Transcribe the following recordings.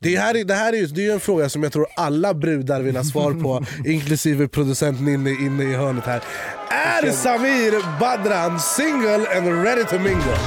Det här, är- det här är, ju, det är en fråga som jag tror alla brudar vill ha svar på, inklusive producenten inne, inne i hörnet här. Är Samir Badran single and ready to mingle?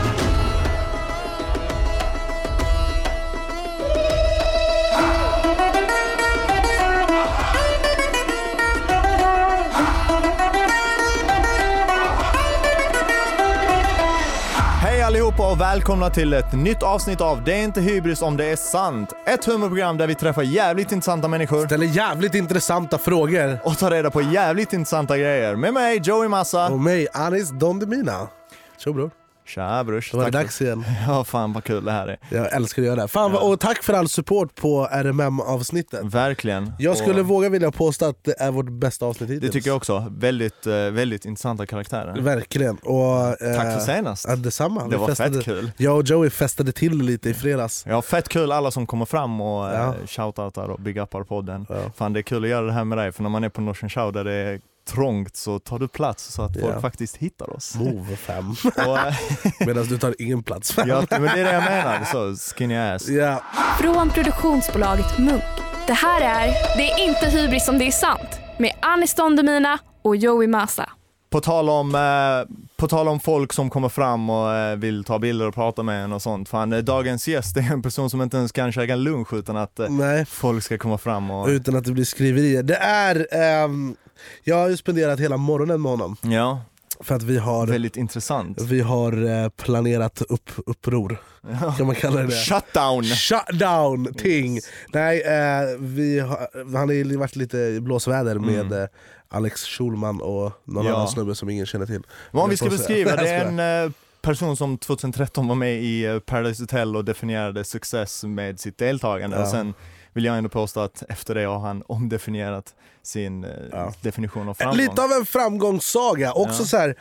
Allihopa och välkomna till ett nytt avsnitt av Det är inte hybris om det är sant. Ett humorprogram där vi träffar jävligt intressanta människor Ställer jävligt intressanta frågor. och tar reda på jävligt intressanta grejer. Med mig Joey Massa. Och mig, Anis Don Demina. Tjo bror, Tja brors. då var det för- dags igen. Ja fan vad kul det här är. Jag älskar att göra det. Fan, vad- och tack för all support på RMM-avsnittet. Verkligen. Jag skulle Och våga vilja påstå att det är vårt bästa avsnitt hittills. det tycker jag också. Väldigt, eh, väldigt intressanta karaktärer. Verkligen. Och, eh, Tack för senast. Ja, detsamma. Det Vi var festade, fett kul. Jag och Joey festade till lite i fredags. Ja, fett kul alla som kommer fram och Ja. ja. shoutoutar och big upar podden. Ja. Fan det är kul att göra det här med dig för när man är på Norsen Show där det är trångt så tar du plats så att folk faktiskt hittar oss. Move fem. Eh, Medan du tar ingen plats fem. ja, men det är det jag menar, så skinny ass. Ja. Från produktionsbolaget Munk. Det här är Det är inte hybris om det är sant med Anis Don Demina och Joey Massa. På tal, om, eh, på tal om folk som kommer fram och eh, vill ta bilder och prata med en och sånt. Fan, eh, dagens gäst är en person som inte ens kan käka lunch utan att eh, Nej, folk ska komma fram och... utan att det blir skriverier. Det är... ehm, jag har ju spenderat hela morgonen med honom. Ja, För att vi har, väldigt intressant. vi har eh, planerat upp, uppror. Kan man kalla det det? Shutdown! Shutdown ting! Nej, eh, vi har, han har ju varit lite i blåsväder med eh, Alex Schulman och någon Ja. annan snubbe som ingen känner till. Vad vi ska beskriva, det är en eh, person som 2013 var med i eh, Paradise Hotel och definierade success med sitt deltagande. Ja. Och sen vill jag ändå påstå att efter det har han omdefinierat sin eh, Ja. definition av framgång. Lite av en framgångssaga, också Ja. så här,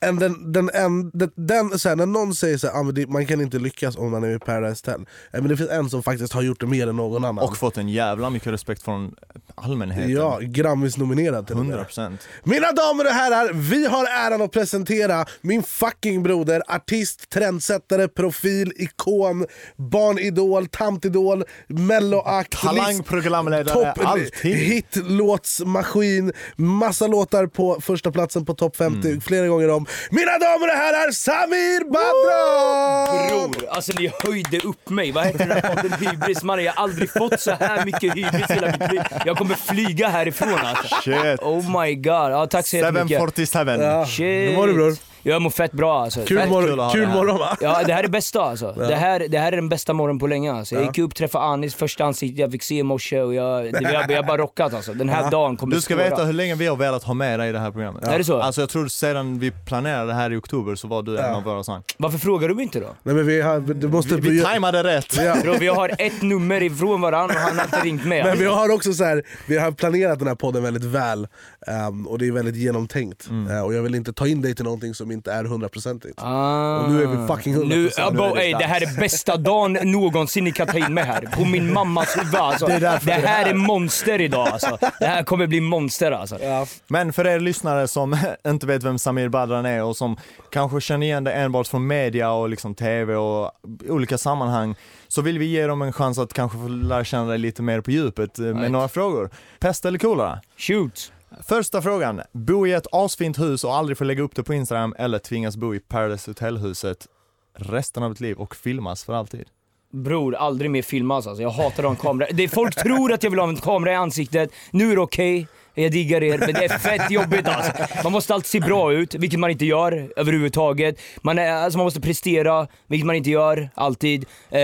en, den, den, en, den, den, så här, när någon säger så här, ah, man kan inte lyckas om man är i Paradise Hotel, men det finns en som faktiskt har gjort det mer än någon annan. Och fått en jävla mycket respekt från allmänheten. ja, Grammis-nominerad till och med. 100%. Mina damer och herrar, vi har äran att presentera min fucking broder, artist, trendsättare, profil, ikon, barnidol, tantidol, melloakt, Talangprogramledare, allting. hitlåtsmaskin, massa låtar på första platsen på topp 50 Mm. flera gånger om. Mina damer och herrar, Samir Badran! Bror, alltså ni höjde upp mig. Vad heter den här podden Hybris? Man, jag har aldrig fått så här mycket hybris hela mitt liv. Jag kommer flyga härifrån alltså. Shit. Oh my god. Ja, tack så jättemycket. 747. Ja. Shit. Hur mår du bror? Jag mår fett bra alltså. Kul, Fett mor- kul att ha kul det morgon va? Ja det här är bästa alltså. Det, här, det här är den bästa morgonen på länge alltså. Jag Ja. gick upp, träffade Anis, första ansiktet jag fick se i morse och jag, det, jag, jag bara rockat alltså. Den här dagen kommer Du ska spåra. veta hur länge vi har velat ha med dig i det här programmet. Är det så? Alltså jag tror sedan vi planerade det här i oktober så var du en av våra sådana. Varför frågar du mig inte då? Nej, men vi, har, det måste Vi, vi tajmade rätt. Ja. Bro, vi har ett nummer ifrån varandra och han har inte ringt med. Men vi har också så här, vi har planerat den här podden väldigt väl ehm, och det är väldigt genomtänkt. Mm. Eh, och jag vill inte ta in dig till någonting som inte är hundraprocentigt. Ah. Och nu är vi fucking 100%. Nu, ja, det det här är bästa dagen någonsin ni kan ta in mig här. På min mammas huvud alltså. Det Det, är därför det är här är monster idag alltså. Det här kommer bli monster alltså. Men för er lyssnare som inte vet vem Samir Badran är och som kanske känner igen det enbart från media och liksom tv och olika sammanhang så vill vi ge dem en chans att kanske få lära känna dig lite mer på djupet eh, med Right. några frågor. Pest eller kolera? Shoot. Första frågan, bo i ett asfint hus och aldrig få lägga upp det på Instagram eller tvingas bo i Paradise Hotel-huset resten av ditt liv och filmas för alltid? Bror, aldrig mer filmas alltså. Jag hatar de kameror. Det folk tror att jag vill ha en kamera i ansiktet. Nu är det okej. Jag diggar er, men det är fett jobbigt alltså. Man måste alltid se bra ut, vilket man inte gör överhuvudtaget. Man, är, alltså man måste prestera, vilket man inte gör alltid. Eh,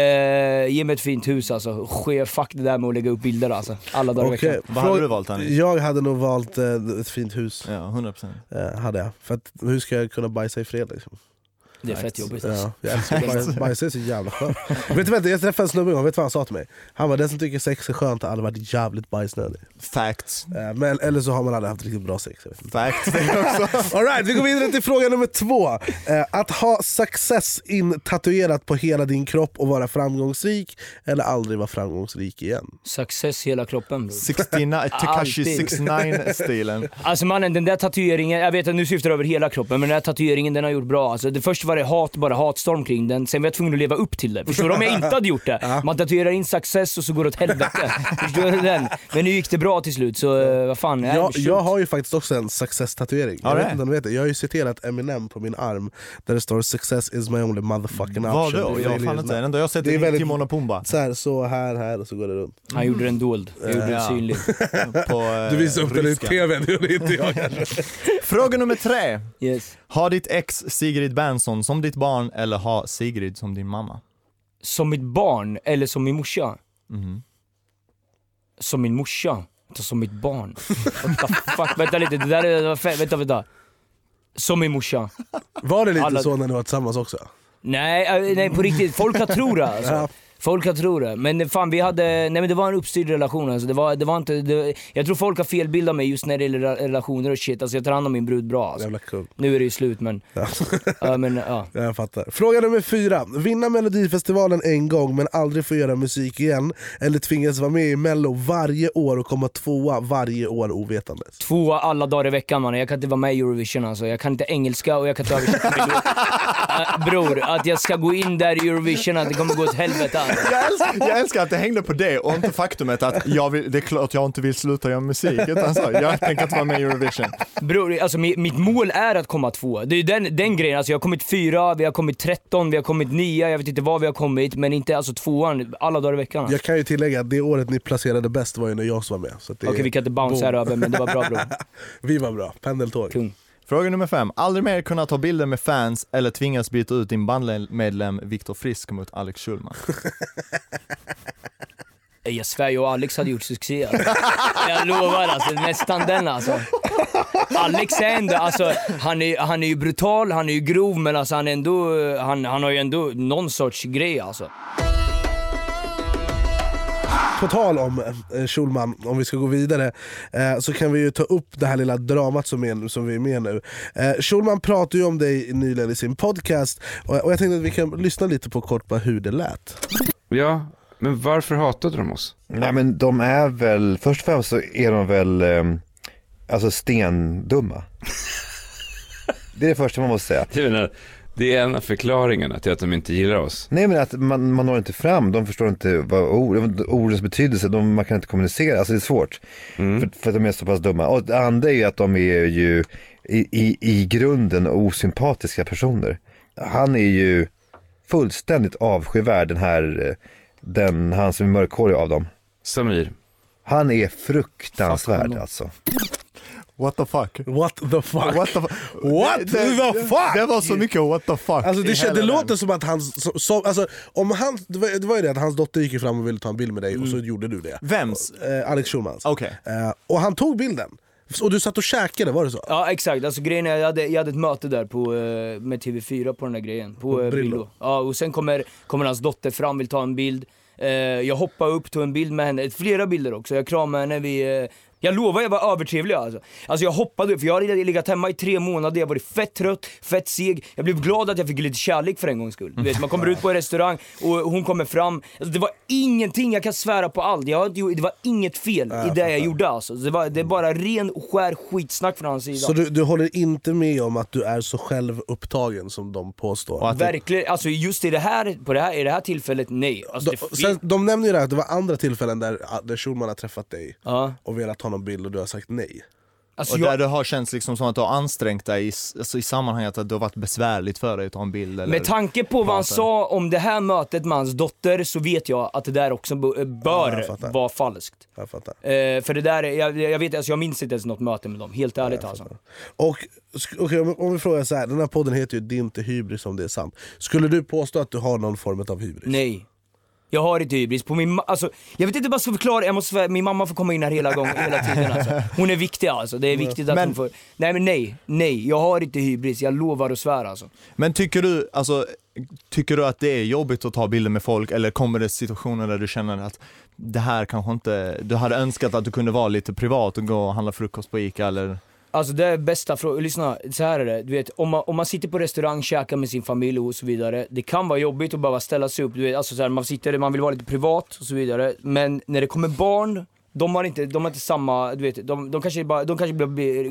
ge mig ett fint hus alltså. Ske, fuck det där med att lägga upp bilder alltså. Alla dagar i veckan. Vad hade du valt, Hanif? Jag hade nog valt eh, ett fint hus. Ja, 100%. Eh, hade jag. För att, hur ska jag kunna bajsa i fred liksom? Det är fett jobbigt alltså. Ja, jag älskar bajs, bajs är så jävla skönt. vet du vad, jag träffade en snubbe en gång, vet du vad han sa till mig? Han var den som tycker sex är skönt har aldrig varit jävligt bajsnödig. Facts. Eh, Men, eller så har man aldrig haft riktigt bra sex. Jag vet inte. Facts det också. All right, vi går vidare till fråga nummer två. Eh, att ha success in tatuerat på hela din kropp och vara framgångsrik eller aldrig vara framgångsrik igen. Success hela kroppen bror. 69, Tekashi Alltid. 69-stilen. Alltså mannen den där tatueringen, jag vet att nu syftar över hela kroppen men den där tatueringen den har gjort bra. Alltså, det först var det hat, bara hatstorm kring den, sen var jag tvungen att leva upp till det. Förstår du om jag inte hade gjort det? Man tatuerar in success och så går det åt helvete. Förstår du den? Men nu gick det bra till slut så eh, vad fan. Jag, jag har ju faktiskt också en success-tatuering. Ja, Jag, det vet inte vet jag har ju citerat Eminem på min arm där det står 'Success is my only motherfucking option' Vadå? Det är Jag har fan inte, enda jag har sett Det är Timon och Pumba. Så, här, så här, här och så går det runt. Han gjorde den dold, jag gjorde den synlig. På, eh, Du visade upp den i tv, det gjorde inte jag kanske. Fråga nummer tre. Yes. Ha ditt ex Sigrid Bernson som ditt barn eller ha Sigrid som din mamma? Som mitt barn eller som min morsa? Mhm. Som min morsa? Inte som mitt barn. What the fuck? Vänta lite, det där är, vänta vänta. Som min morsa. Var det lite Alla- så när ni var tillsammans också? Nej, äh, nej på riktigt, folk har tror det alltså. Folk har tror det. Men fan vi hade, nej men det var en uppstyrd relation alltså. Det var, det var inte, det, jag tror folk har fel bild av mig just när det gäller re- relationer och shit. Alltså jag tar hand om min brud bra alltså. Jävla kung. Nu är det ju slut men, Ja. ja men ja. Jag fattar. Fråga nummer fyra. Vinna melodifestivalen en gång men aldrig få göra musik igen. Eller tvingas vara med i mello varje år och komma tvåa varje år ovetandes. Tvåa alla dagar i veckan mannen, jag kan inte vara med i Eurovision alltså. Jag kan inte engelska och jag kan inte översätta melodi. Äh, bror, att jag ska gå in där i Eurovision, att det kommer gå åt helvete alltså. Jag älskar, jag älskar att det hängde på det och inte faktumet att jag vill, det är klart jag inte vill sluta göra musik. Utan så, jag tänker inte vara med i Eurovision. Bror, alltså mi- mitt mål är att komma tvåa. Det är den, den grejen, alltså jag har kommit fyra, vi har kommit tretton, vi har kommit nia, jag vet inte vad vi har kommit, men inte alltså tvåan alla dagar i veckan. Jag kan ju tillägga att det året ni placerade bäst var ju när jag var med. Okej vi kan inte bounce här över men det var bra bror. Vi var bra, pendeltåg. Kung. Fråga nummer fem. Aldrig mer kunna ta bilder med fans eller tvingas byta ut din bandmedlem Viktor Frisk mot Alex Schulman. Jag svär, jag och Alex hade gjort succé alltså. Jag lovar alltså, nästan den alltså. Alex är ändå, alltså, han är, han är ju brutal, han är ju grov men alltså han är ändå, eh, han, han har ju ändå någon sorts grej alltså. På tal om eh, Schulman, om vi ska gå vidare, eh, så kan vi ju ta upp det här lilla dramat som, är, som vi är med nu. Eh, Schulman pratade ju om dig nyligen i sin podcast och, jag tänkte att vi kan lyssna lite på kort på hur det lät. Ja, men varför hatade de oss? Nej men de är väl, först och främst så är de väl eh, alltså stendumma. Det är det första man måste säga. Det är en av förklaringarna till att de inte gillar oss. Nej men att man, man når inte fram, de förstår inte vad ord, ordens betydelse, de, man kan inte kommunicera, alltså det är svårt. För, för att de är så pass dumma. Och det andra är ju att de är ju i, i, i grunden osympatiska personer. Han är ju fullständigt avskyvärd den här, den, han som är mörkhårig av dem. Samir, Han är fruktansvärd alltså. What the fuck? What the fuck? What the, fu- What det, the fuck? Det var så mycket what the fuck Alltså det, det låter som att han, så, så, alltså, om han, det, var, det var ju det att hans dotter gick fram och ville ta en bild med dig och så gjorde du det. Vems? Eh, Alex Schulmans. Okej. Eh, och han tog bilden. Och du satt och käkade, var det så? Ja exakt, alltså grejen är jag hade, jag hade ett möte där på, eh, med TV4 på den där grejen, på, På eh, Brillo. Brillo. Ja och sen kommer, kommer hans dotter fram, vill ta en bild. Eh, jag hoppar upp, tog en bild med henne, flera bilder också, jag kramade henne, vi jag lovar jag var övertrevlig alltså. Alltså jag hoppade för jag hade legat hemma i tre månader, jag var fett trött, fett seg. Jag blev glad att jag fick lite kärlek för en gångs skull. Du vet, man kommer ut på en restaurang och hon kommer fram. Alltså, det var ingenting, jag kan svära på allt. Jag, det var inget fel i det jag gjorde alltså. Det var, det är bara ren och skär skitsnack från hans sida. Så du, du håller inte med om att du är så självupptagen som de påstår? Verkligen, alltså just i det här, på det här, i det här tillfället, nej. Alltså, De, det, sen, de nämner ju det här att det var andra tillfällen där, där Schulman har träffat dig och velat ta någon bild och du har sagt nej. alltså, och jag, där det har känts liksom som att du har ansträngt dig i, alltså i sammanhanget att det har varit besvärligt för dig att ta en bild eller... med tanke på vad han sa om det här mötet med hans dotter så vet jag att det där också Ja, bör fattar. vara falskt. Jag fattar. Eh, för det där, är- jag, jag vet alltså jag minns inte ens något möte med dem, helt ärligt alltså. Och om, om vi frågar så här, den här podden heter ju Det är inte hybris om det är sant. Skulle du påstå att du har någon form av hybris? Nej. Jag har inte hybris. På min, ma- alltså, jag vet inte vad jag ska förklara, jag måste, min mamma får komma in här hela gången, hela tiden alltså. Hon är viktig alltså, det är viktigt att Men- hon får... Nej men nej, nej, jag har inte hybris, jag lovar och svär alltså. Men tycker du, alltså, tycker du att det är jobbigt att ta bilder med folk eller kommer det situationer där du känner att det här kanske inte, du hade önskat att du kunde vara lite privat och gå och handla frukost på ICA eller? Alltså det är bästa frågan, lyssna, så här är det. Du vet, om man, om man sitter på restaurang, käkar med sin familj och så vidare. Det kan vara jobbigt att behöva ställa sig upp, du vet, alltså så här, man sitter, man vill vara lite privat och så vidare. Men när det kommer barn, de har inte, de har inte samma, du vet, de, de kanske bara, de kanske blir,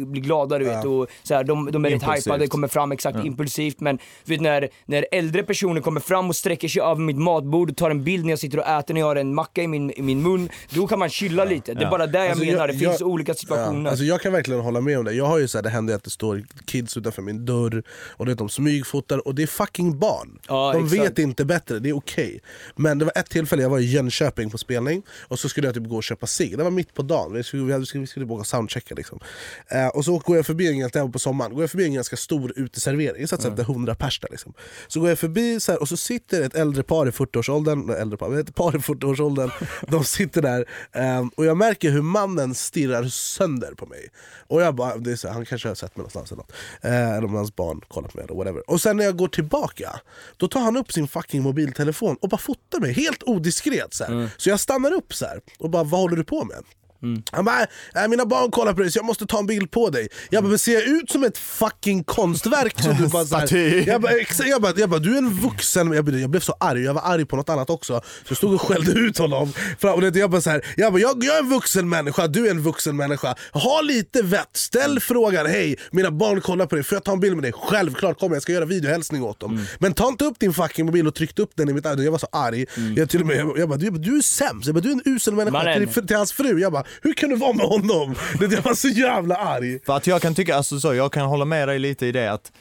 blir, glada du vet och så här, de, de är lite Impulsivt. hypade, kommer fram exakt impulsivt men du vet när, när äldre personer kommer fram och sträcker sig över mitt matbord och tar en bild när jag sitter och äter, när jag har en macka i min, i min mun, då kan man chilla lite. Det är Ja. bara det jag Alltså, menar, jag- det finns jag- olika situationer. Ja, alltså jag kan verkligen hålla med om det. Jag har ju så här, det händer att det står kids utanför min dörr och är de smygfotar och det är fucking barn. Ja, de exakt. vet inte bättre, det är okej. Men det var ett tillfälle, jag var i Jönköping på spelning och så skulle jag typ gå och köpa cigg. Det var mitt på dagen, vi skulle, vi hade- vi skulle åka soundchecka liksom. eh, Och så går jag förbi en ganska, det på sommaren, går jag förbi en ganska stor uteservering, jag satt mm. 100 pers där liksom. Så går jag förbi så här, och så sitter ett äldre par i 40-årsåldern, nej, äldre par, ett par i 40-årsåldern, de sitter där eh, och jag märker hur mannen stirrar sönder på mig. Och jag bara, det är så, här, han kanske har sett mig någonstans eller något. Eh, eller om hans barn kollar på mig eller whatever. Och sen när jag går tillbaka, då tar han upp sin fucking mobiltelefon och bara fotar mig helt odiskret. Så, här. så jag stannar upp så här, och bara, vad håller du på man. Med? Han bara, äh, mina barn kollar på dig så jag måste ta en bild på dig. Jag bara, men ser jag ut som ett fucking konstverk? Som du bara, så här, jag, bara, jag, bara, jag bara, du är en vuxen, jag blev, jag blev så arg, jag var arg på något annat också. Så jag stod och skällde ut honom. Och jag, bara, så här, jag, bara, jag, jag är en vuxen människa, du är en vuxen människa. Ha lite vett, ställ frågan, hej mina barn kollar på dig, får jag ta en bild med dig? Självklart kommer jag, ska göra videohälsning åt dem. Men ta inte upp din fucking mobil och tryck upp den i mitt öga. Jag var så arg. Jag, till och med, jag, jag bara, du, du är sämst, jag bara, du är en usel människa. Till, till hans fru, jag bara, hur kan du vara med honom? Det, jag var så jävla arg. För att jag kan tycka, alltså så, jag kan hålla med dig lite i det att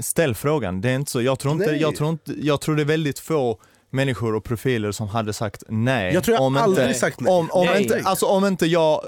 ställ frågan. Det är inte så, jag tror inte, Nej. jag tror inte, jag tror det är väldigt få människor och profiler som hade sagt nej. Jag tror jag om aldrig inte, sagt nej. Om, om, Nej. Inte, alltså om inte jag,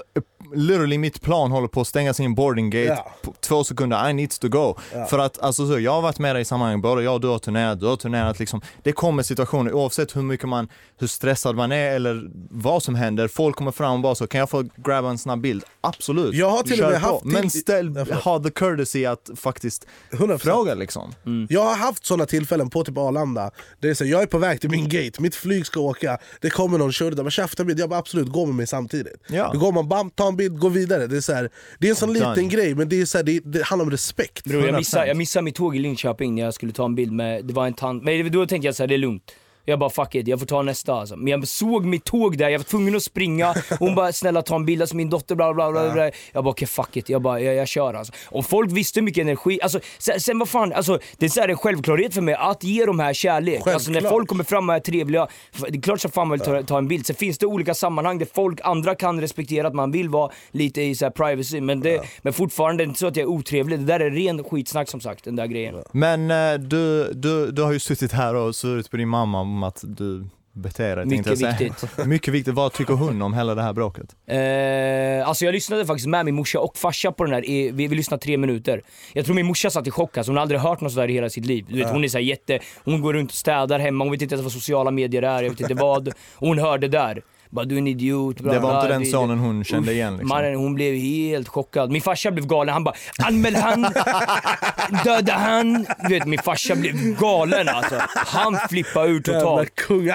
literally mitt plan håller på att stänga sin boarding gate på två sekunder, I needs to go. För att alltså så, jag har varit med dig i sammanhang, både jag och du har turnerat, du har turnerat liksom. Det kommer situationer, oavsett hur mycket man, hur stressad man är eller vad som händer, folk kommer fram och bara så, kan jag få grabba en snabb bild? Absolut. Jag har till och Kör med på. haft till- Men ställ, ha the courtesy att faktiskt 100%. fråga liksom. Jag har haft såna tillfällen på typ Arlanda. Det är så, jag är på väg till min gate, mitt flyg ska åka. Det kommer någon där, men tjafta bild. Jag bara absolut, gå med mig samtidigt. Ja. Då går man, bam, ta en bild, gå vidare. Det är, så här, det är en sån Done. liten grej, men det, är så här, det, det handlar om respekt. Bror jag 100%. missade, jag missade mitt tåg i Linköping när jag skulle ta en bild med, det var en tant, men då tänkte jag så här, det är lugnt. Jag bara fuck it, jag får ta nästa alltså. Men jag såg mitt tåg där, jag var tvungen att springa. Hon bara snälla ta en bild, alltså min dotter bla bla bla. bla. Jag bara okej fuck it, jag bara jag, jag kör alltså. Om folk visste hur mycket energi, alltså sen, sen vad fan, alltså det är så här en självklarhet för mig att ge de här kärlek. Alltså när Självklart. folk kommer fram och är trevliga, det är klart som fan man vill ta, ta en bild. Sen finns det olika sammanhang där folk, andra kan respektera att man vill vara lite i så här privacy. Men, det, men fortfarande är det inte så att jag är otrevlig. Det där är ren skitsnack som sagt, den där grejen. Men eh, du, du, du har ju suttit här och svurit på din mamma om att du beter dig. Mycket viktigt. Mycket viktigt. Vad tycker hon om hela det här bråket? Eh, alltså jag lyssnade faktiskt med min morsa och farsa på den här, vi, vi lyssnade tre minuter. Jag tror min morsa satt i chock alltså, hon har aldrig hört något sådär i hela sitt liv. Du vet, hon är så här jätte, hon går runt och städar hemma, hon vet inte ens vad sociala medier är, jag vet inte vad. Och hon hörde där. Bara du är en idiot. Bla, Det var inte den sonen hon kände igen liksom. Mannen hon blev helt chockad. Min farsa blev galen, han bara anmäl han, döda han. Du vet min farsa blev galen alltså. Han flippade ur totalt. kung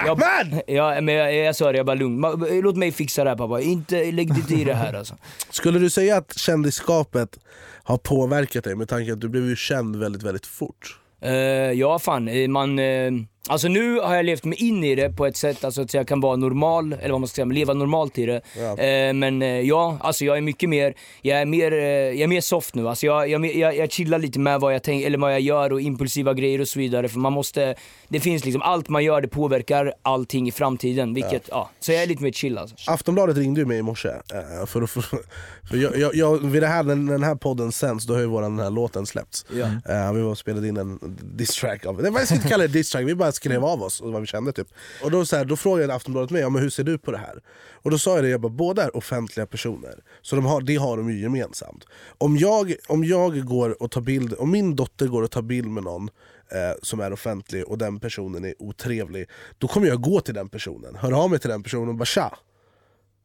Jag, men jag, jag sa det, jag bara lugn. Låt mig fixa det här pappa. Inte, lägg dig inte i det här alltså. Skulle du säga att kändisskapet har påverkat dig med tanke att du blev ju känd väldigt, väldigt fort? Eh, ja fan, eh, man... eh, alltså nu har jag levt mig in i det på ett sätt alltså, att jag kan vara normal, eller vad man ska säga, leva normalt i det. Ja. Eh, men eh, ja, alltså jag är mycket mer, jag är mer, eh, jag är mer soft nu. Alltså jag, jag, jag, jag chillar lite med vad jag, tänk, eller vad jag gör och impulsiva grejer och så vidare. För man måste, det finns liksom, allt man gör det påverkar allting i framtiden. Vilket, ja. så jag är lite mer chill alltså. Aftonbladet ringde ju mig i morse, eh, för, få- för jag, jag, jag, vid det här, när den här podden sänds då har ju vår den här låten släppts. Ja. Eh, vi var och spelade in en diss track av det. Ska inte kalla det diss track, vi bara skrev av oss och vad vi kände typ. Och då, så här, då frågade Aftonbladet mig, ja, men hur ser du på det här? Och då sa jag det, jag bara, båda är offentliga personer. Så de har, det har de ju gemensamt. Om jag, om jag går och tar bild, om min dotter går och tar bild med någon eh, som är offentlig och den personen är otrevlig, då kommer jag gå till den personen, höra av mig till den personen och bara tja,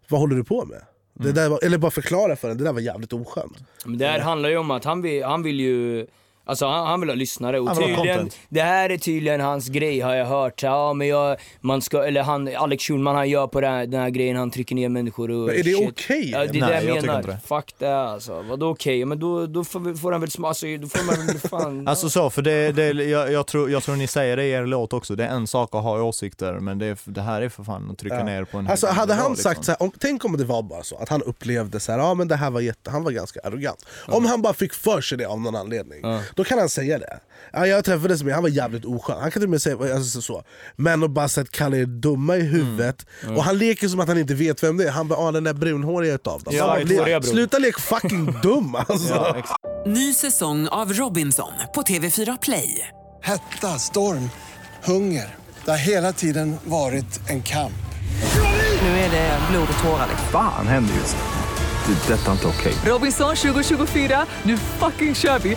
vad håller du på med? Det där var, eller bara förklara för den, det där var jävligt oskönt. Men det här handlar ju om att han vill, han vill ju Alltså han, han vill ha lyssnare och tydligen, det här är tydligen hans grej har jag hört. Ja men jag, man ska, eller han, Alex Schulman han gör på den här, den här grejen, han trycker ner människor och Men är det okej? Ja, det är Nej, det jag jag menar. det. Fuck det alltså. Vadå okej? Men då, då får, får han väl smaka, alltså, då får man väl fan... Alltså så, för det, det, jag, jag, tror, jag tror ni säger det i er låt också, det är en sak att ha åsikter, men det, det här är för fan att trycka Ja. ner på en Alltså hade han liksom. sagt så här, om, tänk om det var bara så att han upplevde så här, ja men det här var jätte, han var ganska arrogant. Om han bara fick för sig det av någon anledning, då kan han säga det. Ja, jag träffades med han var jävligt oskön. Han kan till och med säga alltså, så. Men att bara så att kalla er dumma i huvudet, och han leker som att han inte vet vem det är. Han bara, ah, den där brunhåriga utav dem. Ja, le- Sluta lek fucking dum alltså. Ja. Ny säsong av Robinson på TV4 Play. Hetta, storm, hunger. Det har hela tiden varit en kamp. Nu är det blod och tårar. Fan händer just. Det. är Detta är inte okej. Robinson 2024, nu fucking kör vi!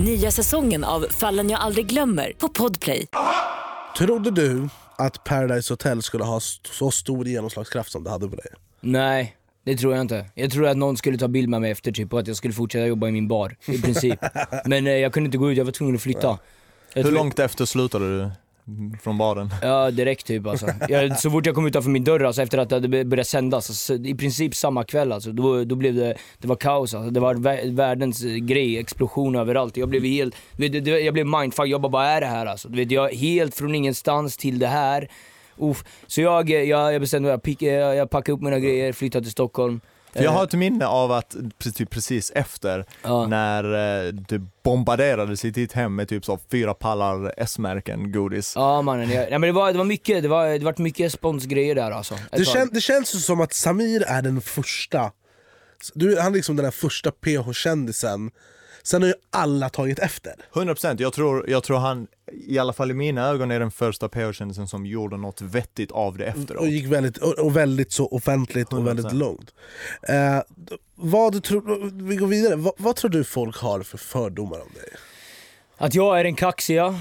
Nya säsongen av Fallen jag aldrig glömmer på Podplay. Trodde du att Paradise Hotel skulle ha så stor genomslagskraft som det hade på dig? Nej, det tror jag inte. Jag tror att någon skulle ta bild med mig efter typ och att jag skulle fortsätta jobba i min bar, i princip. Men eh, jag kunde inte gå ut, jag var tvungen att flytta. Jag Hur tror- långt efter slutade du från baren? Ja direkt typ alltså. Jag, så fort jag kom utanför min dörr alltså, efter att det hade börjat sändas, alltså, i princip samma kväll alltså, då, då blev det, det var kaos alltså. Det var vä- världens eh, grej, explosion överallt. Jag blev helt, vet, jag blev mindfuck, jag bara vad är det här alltså? Du vet, jag helt från ingenstans till det här. Uff. Så jag, eh, jag, jag bestämde mig, jag, eh, jag packade upp mina grejer, flyttade till Stockholm. För jag Eh, har ett minne av att typ precis efter, Ja. när eh, du bombarderades i ditt hem med typ så fyra pallar S-märken godis. Ja mannen, jag, nej, men det var, det var mycket, det var, det var mycket sponsgrejer där alltså. Det, kän, det känns ju som att Samir är den första, du, han är liksom den där första PH-kändisen, sen har ju alla tagit efter. 100% jag tror, jag tror han, i alla fall i mina ögon, är den första PH-kändisen som gjorde något vettigt av det efteråt. Och gick väldigt, och, och väldigt så offentligt och 100%. väldigt långt. Eh, vad tror, vi går vidare, vad, vad tror du folk har för fördomar om dig? Att jag är den kaxiga.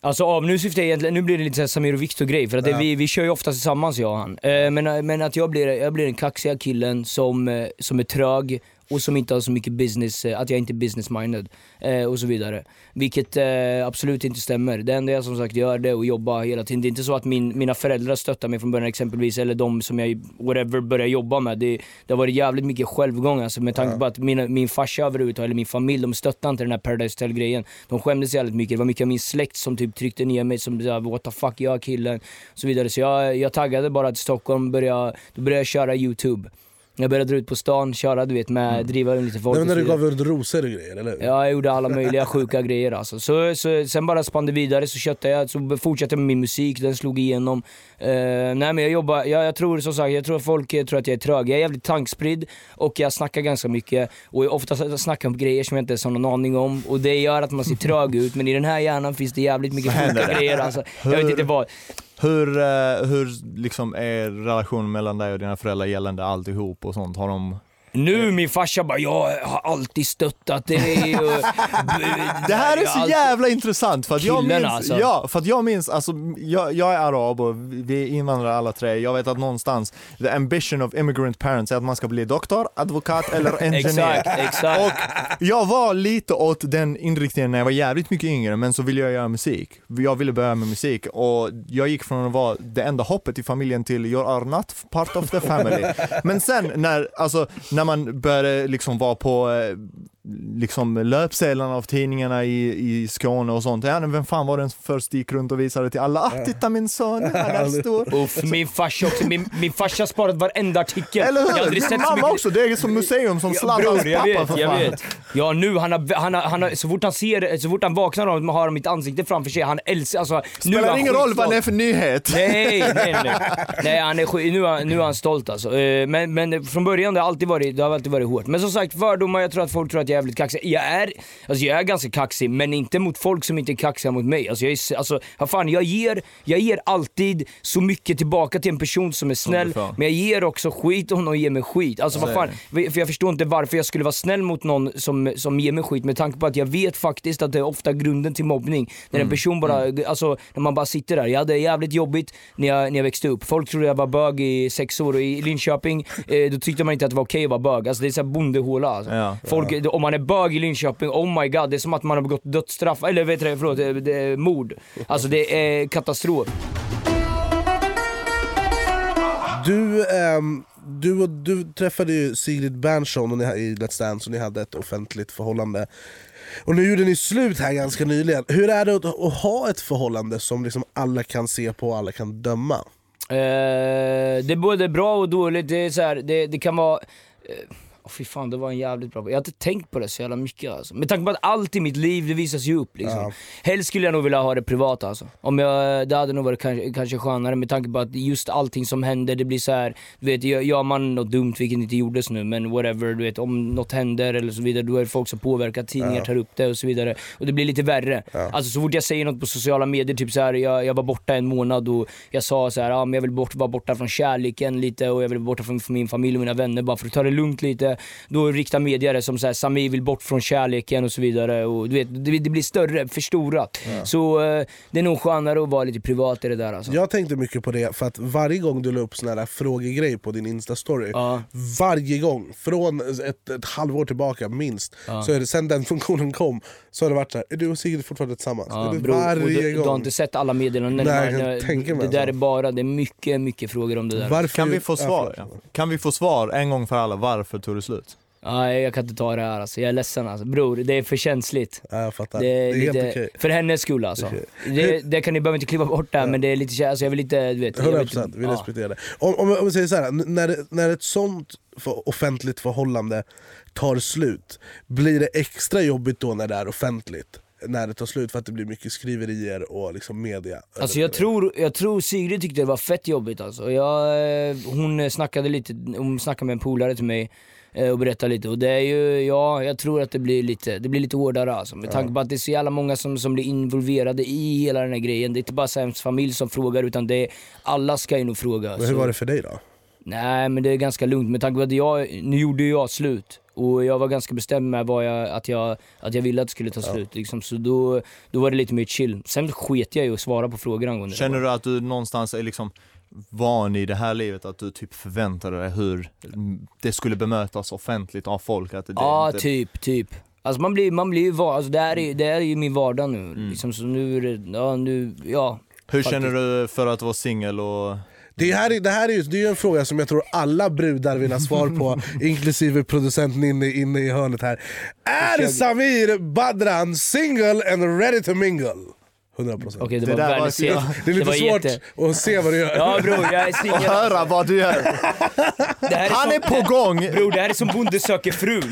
Alltså av, nu syftar jag egentligen, nu blir det lite så här Samir och Viktor grej för att det, Ja. vi, vi kör ju ofta tillsammans jag och han. Eh, men, men att jag blir, jag blir den kaxiga killen som, eh, som är trög och som inte har så mycket business, eh, att jag inte är business minded eh, och så vidare. Vilket eh, absolut inte stämmer. Det enda jag som sagt gör det att jobba hela tiden. Det är inte så att min, mina föräldrar stöttar mig från början exempelvis, eller de som jag whatever börjar jobba med. Det, det har varit jävligt mycket självgång alltså, med tanke på att mina, min farsa överhuvudtaget, eller min familj, de stöttade inte den här Paradise Hotel grejen. De skämdes jävligt mycket. Det var mycket av min släkt som typ tryckte ner mig som såhär, what the fuck, jag killen. Och så vidare. Så jag, jag taggade bara till Stockholm, började, då började jag köra youtube. Jag började dra ut på stan, köra du vet med, driva lite folk Det var när du gav ut rosor och grejer, eller? Ja, jag gjorde alla möjliga sjuka grejer alltså. Så, så, sen bara spann det vidare, så köttade jag, så fortsatte jag med min musik, den slog igenom. Eh, nej men jag jobbar, jag, jag tror som sagt, jag tror att folk tror att jag är trög. Jag är jävligt tankspridd och jag snackar ganska mycket. Och ofta snackar jag om grejer som jag inte ens har någon aning om. Och det gör att man ser trög ut, men i den här hjärnan finns det jävligt mycket sjuka grejer alltså. Jag vet inte vad. Hur, eh, hur liksom är relationen mellan dig och dina föräldrar gällande alltihop och sånt? Har de... Nu min farsa bara, jag har alltid stöttat dig. Och, Det här är så jävla intressant för att jag minns, alltså. ja, för att jag minns, alltså, jag, jag är arab och vi är invandrare alla tre. Jag vet att någonstans, the ambition of immigrant parents är att man ska bli doktor, advokat eller engineer. Exakt, exakt. Och jag var lite åt den inriktningen när jag var jävligt mycket yngre, men så ville jag göra musik. Jag ville börja med musik och jag gick från att vara det enda hoppet i familjen till you are not part of the family. Men sen när, alltså, när när man började liksom vara på eh, liksom löpsedlarna av tidningarna i, i Skåne och sånt. Ja, men vem fan var den först gick runt och visade till alla, ah titta min son, här där står. Uff, min farsa också, min, min farsa har sparat varenda artikel. Eller Jag har hur? aldrig Din sett mamma mycket- också, det är som museum som Zlatans bror, jag pappa vet, för jag fan. vet. Ja nu, han har, han har, han har, så fort han ser, så fort han vaknar och har mitt ansikte framför sig, han älskar, alltså nu är Spelar han ingen roll vad det är för nyhet. Nej, nej, nej. nej han är, skit- nu, nu är han stolt alltså. Eh, Men, men från början det har alltid varit, det har alltid varit hårt. Men som sagt, fördomar, jag tror att folk tror att jag jävligt kaxig. Jag är, alltså jag är ganska kaxig, men inte mot folk som inte är kaxiga mot mig. Alltså jag är, alltså, vad fan, jag ger, jag ger alltid så mycket tillbaka till en person som är snäll, men jag ger också skit och någon ger mig skit. Alltså Så vad fan, för jag förstår inte varför jag skulle vara snäll mot någon som, som ger mig skit med tanke på att jag vet faktiskt att det är ofta grunden till mobbning. När en Mm. person bara, alltså när man bara sitter där. Jag hade jävligt jobbigt när jag, när jag växte upp. Folk trodde jag var bög i sex år och i Linköping, eh, då tyckte man inte att det var okej att vara bög. Alltså det är såhär bondehåla alltså. Ja. Folk, Om man är bög i Linköping, oh my god, det är som att man har begått dödsstraff, eller vet du, förlåt, det, det är mord. Alltså det är katastrof. Du, ehm, du, du träffade ju Sigrid Bernson och ni, i Let's Dance och ni hade ett offentligt förhållande. Och nu gjorde ni slut här ganska nyligen. Hur är det att, att ha ett förhållande som liksom alla kan se på och alla kan döma? Eh, det är både bra och dåligt. Det, är så här, det, det kan vara... Eh, åh fy fan, det var en jävligt bra Jag har inte tänkt på det så jävla mycket alltså. Med tanke på att allt i mitt liv, det visas ju upp liksom. Ja. Helst skulle jag nog vilja ha det privat alltså. Om jag, det hade nog varit kanske, kanske skönare med tanke på att just allting som händer, det blir så här, du vet, gör, man något dumt, vilket inte gjordes nu, men whatever, du vet, om något händer eller så vidare, då är det folk som påverkar, tidningar Ja. tar upp det och så vidare. Och det blir lite värre. Alltså så fort jag säger något på sociala medier, typ så här, jag, jag var borta en månad och jag sa så här, ah, men jag vill bort, vara borta från kärleken lite och jag vill vara borta från, från min familj och mina vänner bara för att ta det lugnt lite. Då riktar media det som så här, Sami vill bort från kärleken och så vidare. Och du vet, det, det blir större, förstorat. Så eh, det är nog skönare att vara lite privat i det där alltså. Jag tänkte mycket på det för att varje gång du la upp såna här frågegrej på din instastory, varje gång, från ett, ett halvår tillbaka minst, Ja. så är det, sen den funktionen kom, så har det varit så här, är du och Sigrid fortfarande tillsammans? Ja, det och varje du, du har gång. inte sett alla meddelanden? Nej, när- när- Det där alltså. är bara, det är mycket, mycket frågor om det där. Varför- Kan vi få Ja, svar? Kan vi få svar en gång för alla, varför tog det slut? Nej jag kan inte ta det här alltså, jag är ledsen alltså. Bror, det är för känsligt. Ja, jag fattar. Det är, Det är helt lite, okej. För hennes skull alltså. Okej. Det, det kan ni behöver inte klippa bort där men det är lite, alltså jag vill inte, du vet. jag vill 100% inte- vi ja. respekterar det. Om, om, om vi säger så här, n- när, när ett sånt för offentligt förhållande tar slut, blir det extra jobbigt då när det är offentligt? När det tar slut för att det blir mycket skriverier och liksom media? Alltså jag tror, jag tror Sigrid tyckte det var fett jobbigt alltså. Jag, eh, hon snackade lite, hon snackade med en polare till mig och berättade lite och det är ju, ja jag tror att det blir lite, det blir lite hårdare alltså. Med tanke på att det är så jävla många som, som blir involverade i hela den här grejen. Det är inte bara Sams familj som frågar utan det är, alla ska ju nog fråga. Men hur så- var det för dig då? Nej men det är ganska lugnt med tanke på att jag, nu gjorde jag slut. Och jag var ganska bestämd med vad jag, att, jag, att jag ville att det skulle ta slut. Liksom. Så då, då var det lite mer chill. Sen sket jag ju att svara på frågor angående det. Känner du att du någonstans är liksom van i det här livet, att du typ förväntade dig hur det skulle bemötas offentligt av folk? Att det Ja, inte... typ, typ. Alltså man blir, man blir ju van, alltså det här är, det här är ju min vardag nu. Liksom, så nu är det, ja nu, ja. Mm. Hur faktiskt. känner du för att vara singel och Det här, är- det här är ju det är ju en fråga som jag tror alla brudar vill ha svar på, inklusive producenten inne, inne i hörnet här. Är Samir Badran single and ready to mingle? 100% Okej det, Det var där var se- Det är lite var svårt jätte- att se vad du gör. Ja bror, jag är singel. och höra vad du gör? Det här Han som- är på gång! Bror det här är som Bonde söker fru.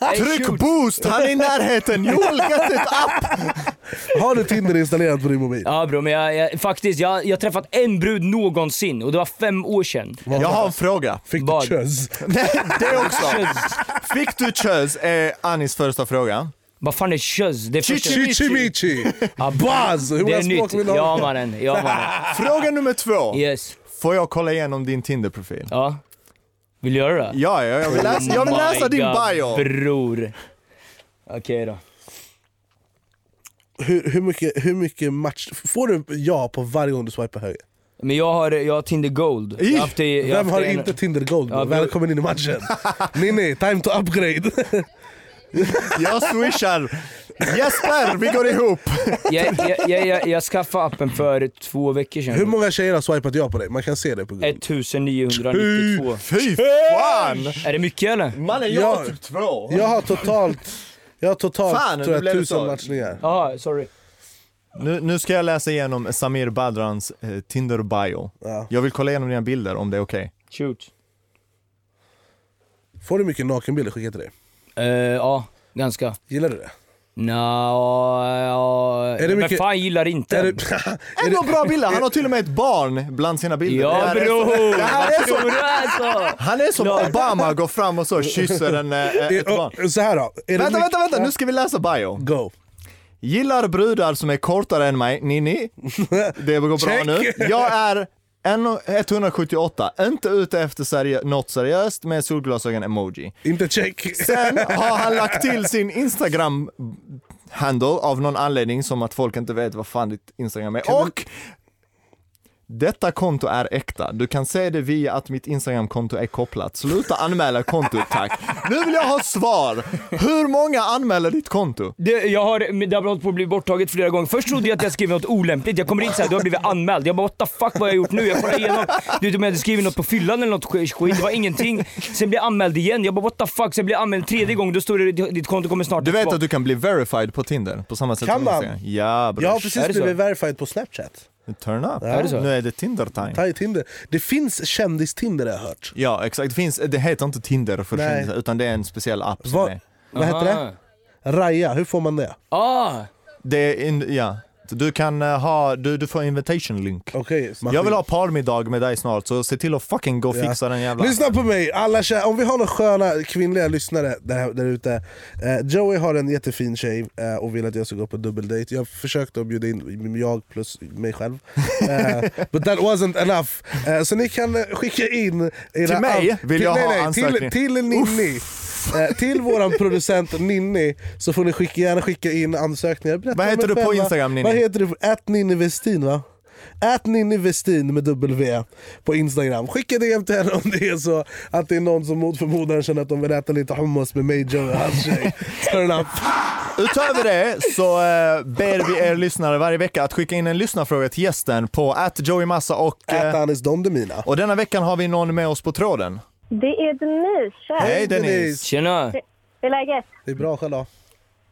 Hey, Tryck shoot. boost, han är i närheten! Joel get it up! Har du Tinder installerat på din mobil? Ja bror men jag, jag, faktiskt, jag jag har träffat en brud någonsin och det var fem år sedan. Jag har en fråga. Fick du Vad? kös? Nej, det också. Fick du kös är Anis första fråga. Vad fan är kös? Det är första... Chichimichi! Buzz! Hur många är språk vill du ha? Ja mannen, ja mannen. Fråga nummer två. Yes. Får jag kolla igenom din Tinder-profil? Ja. Vill du göra det? Ja, ja, jag vill läsa, jag vill Oh läsa din God, bio. Bror. Okej då. Hur, hur, mycket, hur mycket match... Får du ja på varje gång du swipar höger? Men jag har, jag har Tinder Gold. Jag har haft jag Vem har en- inte Tinder Gold? Ja. Välkommen in i matchen! Ninni, time to upgrade! Jag swishar. Jesper, vi går ihop. Jag, jag, jag, jag, jag skaffade appen för två veckor sedan. Hur många tjejer har swipat ja på dig? Man kan se det på Google. 1992. Fy fan! Är det mycket eller? Mannen jag jag har typ två. Jag har totalt, jag har totalt Fan, tror nu jag, tusen matchningar. Jaha, sorry. Nu, nu ska jag läsa igenom Samir Badrans eh, Tinder bio. Ja. Jag vill kolla igenom dina bilder om det är okej. Shoot. Får du mycket nakenbilder skickat till dig? Eh, ja, ganska. Gillar du det? Nå, ja, Är det vem mycket- fan gillar inte? Är det, Ändå bra bilder, han har till och med ett barn bland sina bilder. Ja Det här är bror! så- det här är så, alltså? han är som Ja. Obama, går fram och så kysser en, eh, ett barn. är, så här då. Är det Vänta, mycket- vänta, vänta, nu ska vi läsa bio. Go. Gillar brudar som är kortare än mig, Nini. Det går bra Check. nu. Jag är 178, inte ute efter serie något seriöst med solglasögon-emoji. Inte check. Sen har han lagt till sin Instagram handle av någon anledning som att folk inte vet vad fan ditt Instagram är. Och detta konto är äkta. Du kan se det via att mitt Instagramkonto är kopplat. Sluta anmäla kontot tack. Nu vill jag ha svar. Hur många anmäler ditt konto? Det, jag har, det har hållit på att bli borttaget flera gånger. Först trodde jag att jag skrev något olämpligt. Jag kommer in såhär, du har blivit anmäld. Jag bara what the fuck vad har jag gjort nu? Jag kollar igenom. Du vet om jag hade skrivit något på fyllan eller något skit, det var ingenting. Sen blev jag anmäld igen. Jag bara what the fuck. Sen blev jag anmäld tredje gång. Då står det ditt konto kommer snart Du vet att du kan bli verified på Tinder på samma sätt Kan som man? Ja bror. Jag har precis blivit verified på Snapchat. Turn up. Är det så? Nu är det Tinder time. Ta i Tinder. Det finns kändis-Tinder har jag hört. Ja exakt, det, finns, det heter inte Tinder för Nej. kändisar utan det är en speciell app som Vad- är Vad heter det? Raya, hur får man det? Ah! Det är, in, ja. Du kan eh, ha, du, du får invitation link. Okej. Jag vill ha parmiddag med dig snart så se till att fucking gå och Ja. fixa den jävla... Lyssna på mig, alla tjejer, om vi har några sköna kvinnliga lyssnare där, där ute. Eh, Joey har en jättefin tjej eh, och vill att jag ska gå på dubbeldejt. Jag försökte att bjuda in jag plus mig själv. Eh, but that wasn't enough. Eh, så ni kan skicka in era Till mig vill jag nej, ha nej, ansökning. till, till Ninni. Eh, till våran producent Ninni så får ni skicka, gärna skicka in ansökningar. Berätta Vad heter er du på. Instagram, Ninni? Vad heter du? At Ninni Westin va? At Ninni Westin med W på Instagram. Skicka DM till henne om det är så att det är någon som mot förmodan känner att de vill äta lite hummus med mig, Joe och hans tjej. Utöver det så eh, ber vi er lyssnare varje vecka att skicka in en lyssnarfråga till gästen på att Joey Massa och... At Eh, Anis Don Demina. och denna veckan har vi någon med oss på tråden. Det är Denise. Hej Denise! Tjena! Hur är läget? Det är bra själv då.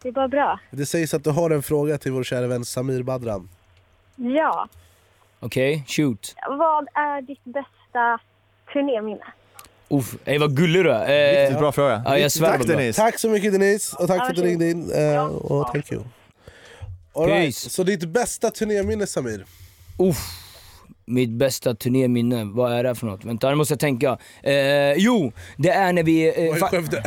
Det är bara bra. Det sägs att du har en fråga till vår kära vän Samir Badran. Ja. Okej, shoot. Vad är ditt bästa turnéminne? Uff, ey vad gullig du är. Eh, Riktigt bra fråga. Ja, jag svär Tack vad bra. Denise! Tack så mycket Denise och tack Ja, för att du ringde in. Eh, och thank you. All right. Peace. Så ditt bästa turnéminne Samir? Uff, mitt bästa turnéminne, vad är det för något? Vänta, nu måste jag tänka. Eh, jo, det är när vi... Eh, fa- Skövde?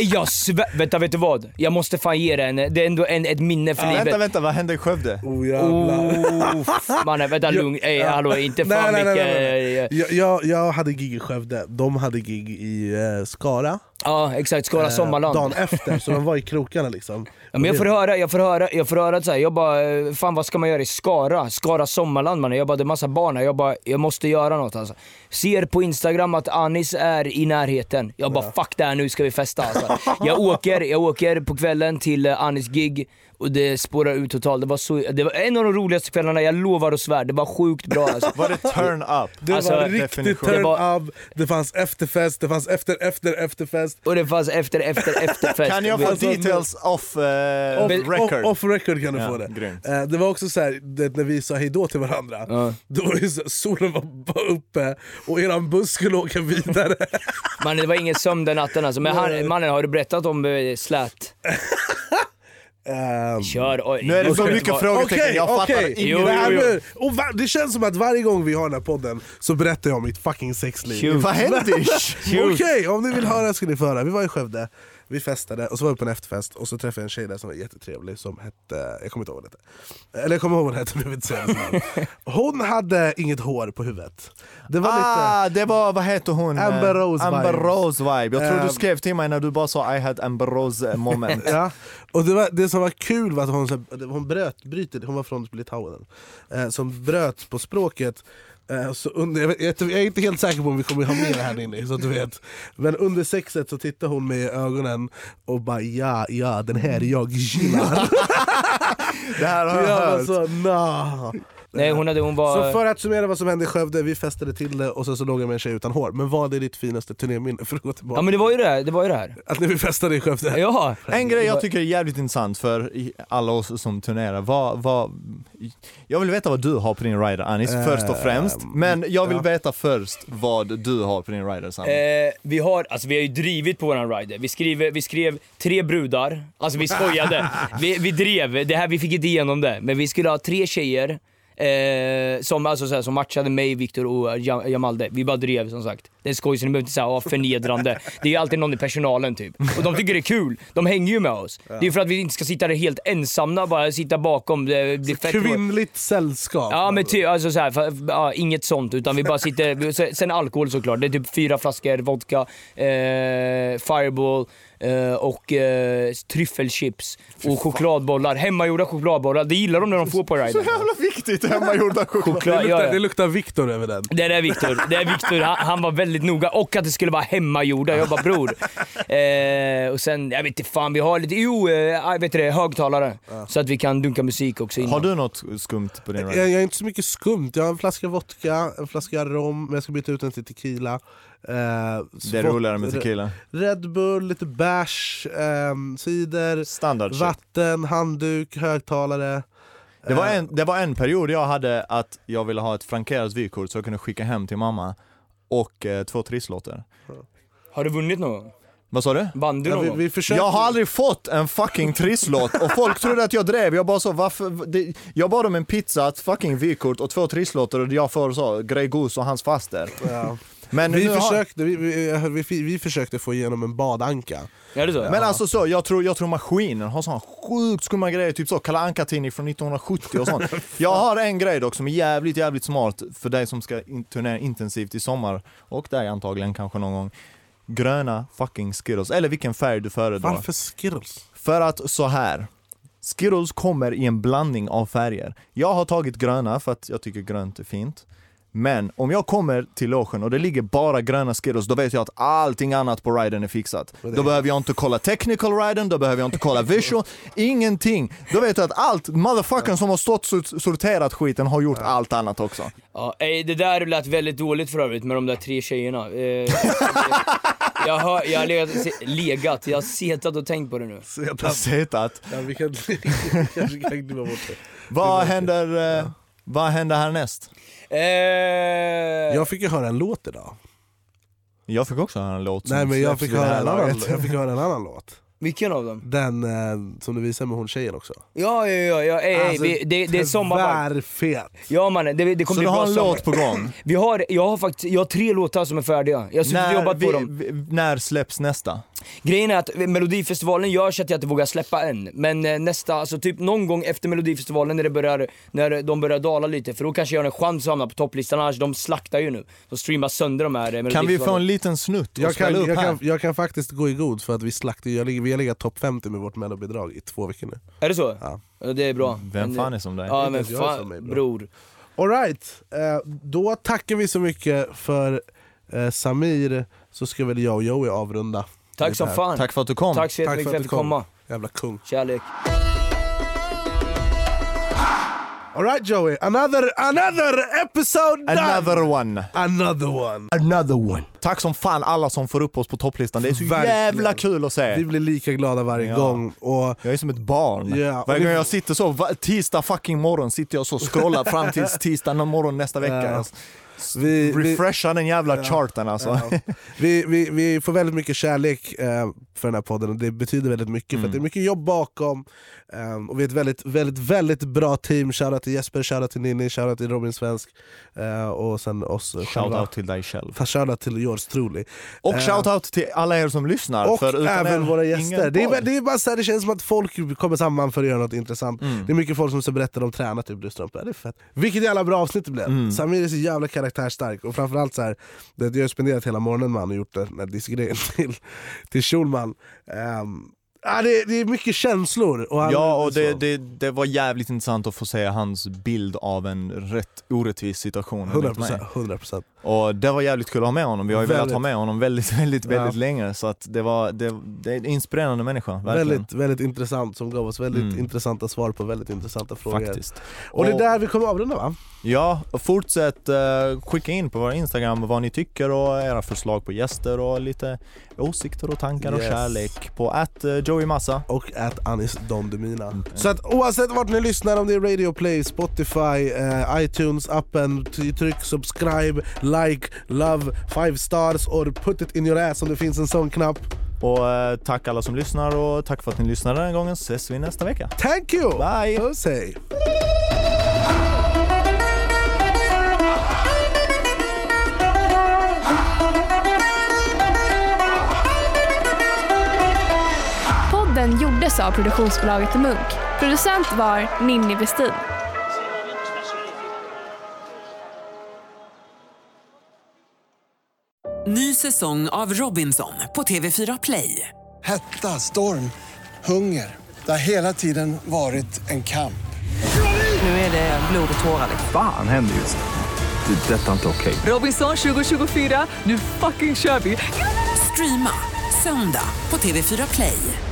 jag svär, vänta vet du vad? Jag måste fan ge det en, det är ändå en, ett minne för Ah, livet. vänta, vänta, vad hände i Skövde? Oh jävlar. Mannen vänta lugn, ey Ja. hallå inte Nej, fan nej, nej, mycket... nej, eh, Jag, jag, jag hade gig i Skövde, de hade gig i eh, Skara. Ja exakt, Skara eh, Sommarland. Dagen efter, så de var i krokarna liksom. Ja, men jag får höra, jag får höra, jag får höra att så här, jag bara, eh, fan vad ska man göra i Skara? Skara Sommarland mannen. Jag bara, det är massa barn här. Jag bara, jag måste göra något alltså. Ser på instagram att Anis är i närheten. Jag bara, fuck det här nu ska vi festa alltså. Jag åker, jag åker på kvällen till eh, Anis gig och det spårar ut totalt. Det var, så, det var en av de roligaste kvällarna, jag lovar och svär. Det var sjukt bra alltså. Var det turn up? Det Alltså, var riktigt turn Det var- up, det fanns efterfest, det fanns efter efter efterfest. Och det fanns efter, efter, efterfest. Kan jag få Alltså, details off, eh, Off, record? off, off record kan du Ja, få det. Eh, det var också så här, det, när vi sa hejdå till varandra, Ja. då var ju så, solen var bara uppe och eran buss skulle åka vidare. Mannen det var ingen sömn den natten alltså. Men han, mannen har du berättat om eh, slät? Ehm, Kör, oj. Nu är det så mycket frågetecken, Okej, jag fattar okej. ingenting. Det, det känns som att varje gång vi har den här podden så berättar jag om mitt fucking sexliv. Shoot. Vad hände? Okej, om ni vill höra ska ni få höra. Vi var i Skövde, vi festade och så var vi på en efterfest och så träffade jag en tjej där som var jättetrevlig som hette, jag kommer inte ihåg vad hon hette. Eller jag kommer ihåg vad hon hette men jag vill inte säga hennes namn. Hon hade inget hår på huvudet. Det var lite... Ah, det var, vad heter hon? Amber Rose Amber vibes. Rose vibe. Jag tror du skrev till mig när du bara sa I had Amber Rose moment. Ja, och det, var, det som var kul var att hon, hon bröt, bryter, hon var från Litauen, eh, som bröt på språket Eh, Så under, jag, vet- är inte helt säker på om vi kommer ha med det här inne, så att du vet. Men under sexet så tittar hon med i ögonen och bara ja, ja den här jag gillar. Det här har jag jag hört. så, nah. Nej hon hade, hon var... Så för att summera vad som hände i Skövde, vi festade till det och sen så låg jag med en tjej utan hår. Men vad är ditt finaste turnéminne? För att gå tillbaka. Ja men det var ju det här, det var ju det här. Att när vi festade i Skövde? Ja. En grej jag tycker är jävligt intressant för alla oss som turnerar, vad, vad, jag vill veta vad du har på din rider Anis, Eh, först och främst. Men jag vill ja. veta först vad du har på din rider Sami. Eh, vi har, alltså vi har ju drivit på våran rider. Vi, skriver, vi skrev tre brudar, alltså vi skojade. vi, vi drev, det här, vi fick inte igenom det, men vi skulle ha tre tjejer Eh, som, alltså, så här, som matchade mig, Viktor och Ja- Jamalde. Vi bara drev som sagt. Det är skoj så ni behöver inte säga ah, förnedrande. Det är ju alltid någon i personalen typ. Och de tycker det är kul. De hänger ju med oss. Det är ju för att vi inte ska sitta där helt ensamma, bara sitta bakom. Det blir fett Kvinnligt sällskap. Ja men typ, alltså så här, för, ja, inget sånt utan vi bara sitter, sen alkohol såklart. Det är typ fyra flaskor vodka, eh, fireball eh, och eh, tryffelchips och chokladbollar. Hemmagjorda chokladbollar, det gillar de när de får på riden. Så jävla viktigt, hemmagjorda choklad. Choklad, det, ja, luktar, ja. det luktar Viktor över den. Det är Viktor, det är Viktor. Han, han var väldigt noga och att det skulle vara hemmagjorda. Jag bara bror. Eh, och sen, jag vet inte fan, vi har lite, jo, eh, vet det, högtalare. Så att vi kan dunka musik också innan. Har du något skumt på din rider? Jag, jag är inte så mycket skumt, jag har en flaska vodka, en flaska rom, men jag ska byta ut den till tequila. Eh, Det roligare med tequila. Red Bull, lite bärs, ehm, cider, Standard shit. vatten, handduk, högtalare. Det var, Eh, en, det var en period jag hade att jag ville ha ett frankerat vykort så jag kunde skicka hem till mamma och eh, två trisslotter. Har du vunnit någon? Vad sa du? Vann du Ja, någon vi, gång? vi försökte, Jag har aldrig fått en fucking trisslott och folk trodde att jag drev. Jag bara så, varför? Det, jag bad om en pizza, ett fucking vykort och två trisslotter och jag får så, Grey Goose och hans faster. ja. Men, vi, försökte, vi, vi, vi, vi försökte få igenom en badanka. Är det så? men alltså så, jag tror, jag tror maskinen har sån sjukt skumma grejer, typ så Kalle Anka-tidning från 1970 och sånt. Jag har en grej dock som är jävligt, jävligt smart för dig som ska in- turnera intensivt i sommar, och dig antagligen kanske någon gång. Gröna fucking Skittles, eller vilken färg du föredrar. Varför Skittles? För att så här. Skittles kommer i en blandning av färger. Jag har tagit gröna för att jag tycker grönt är fint. Men om jag kommer till logen och det ligger bara gröna Skittles, då vet jag att allting annat på riden är fixat. Då behöver jag inte kolla technical riden, då behöver jag inte kolla visual, ingenting. Då vet jag att allt, motherfuckern som har stått och sorterat skiten har gjort allt annat också. Ja, det där lät väldigt dåligt för övrigt med de där tre tjejerna. Eh, jag, har, jag har legat, legat, jag har setat och tänkt på det nu. Setat. Ja, vi kan, vi kanske kan glömma bort det. Vad händer, eh, vad händer härnäst? Eh, Jag fick ju höra en låt idag. Jag fick också höra en låt Nej men jag fick, höra en annan, jag fick höra en annan låt. Vilken av dem? Den eh, som du visade med hon tjejen också. Ja, ja, ja, ja ej, ej, Alltså, vi, det, det är sommarvarv. Tvärfet. Ja mannen, det, det kommer Så bli du bra har en sommar. låt på gång? Vi har, jag har faktiskt, jag har tre låtar som är färdiga. Jag har När, jobbat på vi, dem. vi, när släpps nästa? Grejen är att Melodifestivalen gör så att jag inte vågar släppa än. Men eh, nästa, alltså typ någon gång efter Melodifestivalen när, det börjar, när de börjar dala lite, för då kanske jag har en chans att hamna på topplistan, annars de slaktar ju nu. De streamar sönder de här eh, Kan vi få en liten snutt Jag kan, upp jag, här? kan, jag kan faktiskt gå i god för att vi slaktar, jag ligger, vi har legat topp 50 med vårt mellobidrag i två veckor nu. Är det så? Ja. Ja, det är bra. Vem fan är som dig? Ja Det är men som är fan, bra. bror. Alright, eh, då tackar vi så mycket för eh, Samir, så ska väl jag och Joey avrunda. Tack som fan. Tack för att du kom. Tack så jättemycket för att du kom. komma. Jävla kung. Kärlek. Alright Joey, another, another episode done! Another one. Another one. Another one. Tack som fan alla som får upp oss på topplistan. Det är så Verkligen. jävla kul att se. Vi blir lika glada varje Ja. gång. Och Jag är som ett barn. Och Varje gång jag sitter så, tisdag fucking morgon sitter jag så och scrollar fram tills tisdag morgon nästa vecka. Ja. Vi, vi, Refresha den jävla charten alltså. Ja. Vi, vi, vi får väldigt mycket kärlek eh, för den här podden och det betyder väldigt mycket för Mm. att det är mycket jobb bakom. Eh, och vi är ett väldigt, väldigt, väldigt bra team. Shoutout till Jesper, shoutout till Ninni, shoutout till Robin Svensk eh, och sen oss eh, själva. Shoutout till dig själv. Shoutout till yours truly. Och Eh, shoutout till alla er som lyssnar. och för även våra gäster. Det är, det är bara så här, det känns som att folk kommer samman för att göra något intressant. Mm. Det är mycket folk som berättar om tränar typ det är fett. Vilket jävla bra avsnitt det blev. Mm. Samir är så jävla karaktärstark och framförallt så här, det, jag har spenderat hela morgonen med och gjort den här diskgrejen till, till Schulman. Ehm, Ja, det, det är mycket känslor. Och han, Ja, och det, det, det var jävligt intressant att få se hans bild av en rätt orättvis situation. enligt 100%, mig. 100%. Och det var jävligt kul att ha med honom. Vi har ju velat Väldigt. ha med honom väldigt, väldigt, väldigt Ja. länge. Så att det, var, det, det är en inspirerande människa, verkligen. Väldigt, väldigt intressant som gav oss väldigt Mm. intressanta svar på väldigt intressanta frågor. Faktiskt. Och det är där vi kommer avrunda va? Ja, och fortsätt eh, skicka in på vår Instagram vad ni tycker och era förslag på gäster och lite åsikter och tankar och Yes. kärlek på att Joey Massa. Och att Anis Don Demina. Så att oavsett vart ni lyssnar, om det är Radio Play, Spotify, eh, iTunes, appen, t- tryck subscribe, like, love, five stars or put it in your ass om det finns en sån knapp. Och eh, tack alla som lyssnar och tack för att ni lyssnade den här gången. Ses vi nästa vecka. Thank you! Bye! Puss hej! Podden gjordes av produktionsbolaget Munk. Producent var Ninni Westin. Ny säsong av Robinson på TV4 Play. Hetta, storm, hunger. Det har hela tiden varit en kamp. Nu är det blod och tårar. Fan händer just nu. Det. är Detta är inte okej. Robinson 2024, nu fucking kör vi! Streama söndag på TV4 Play.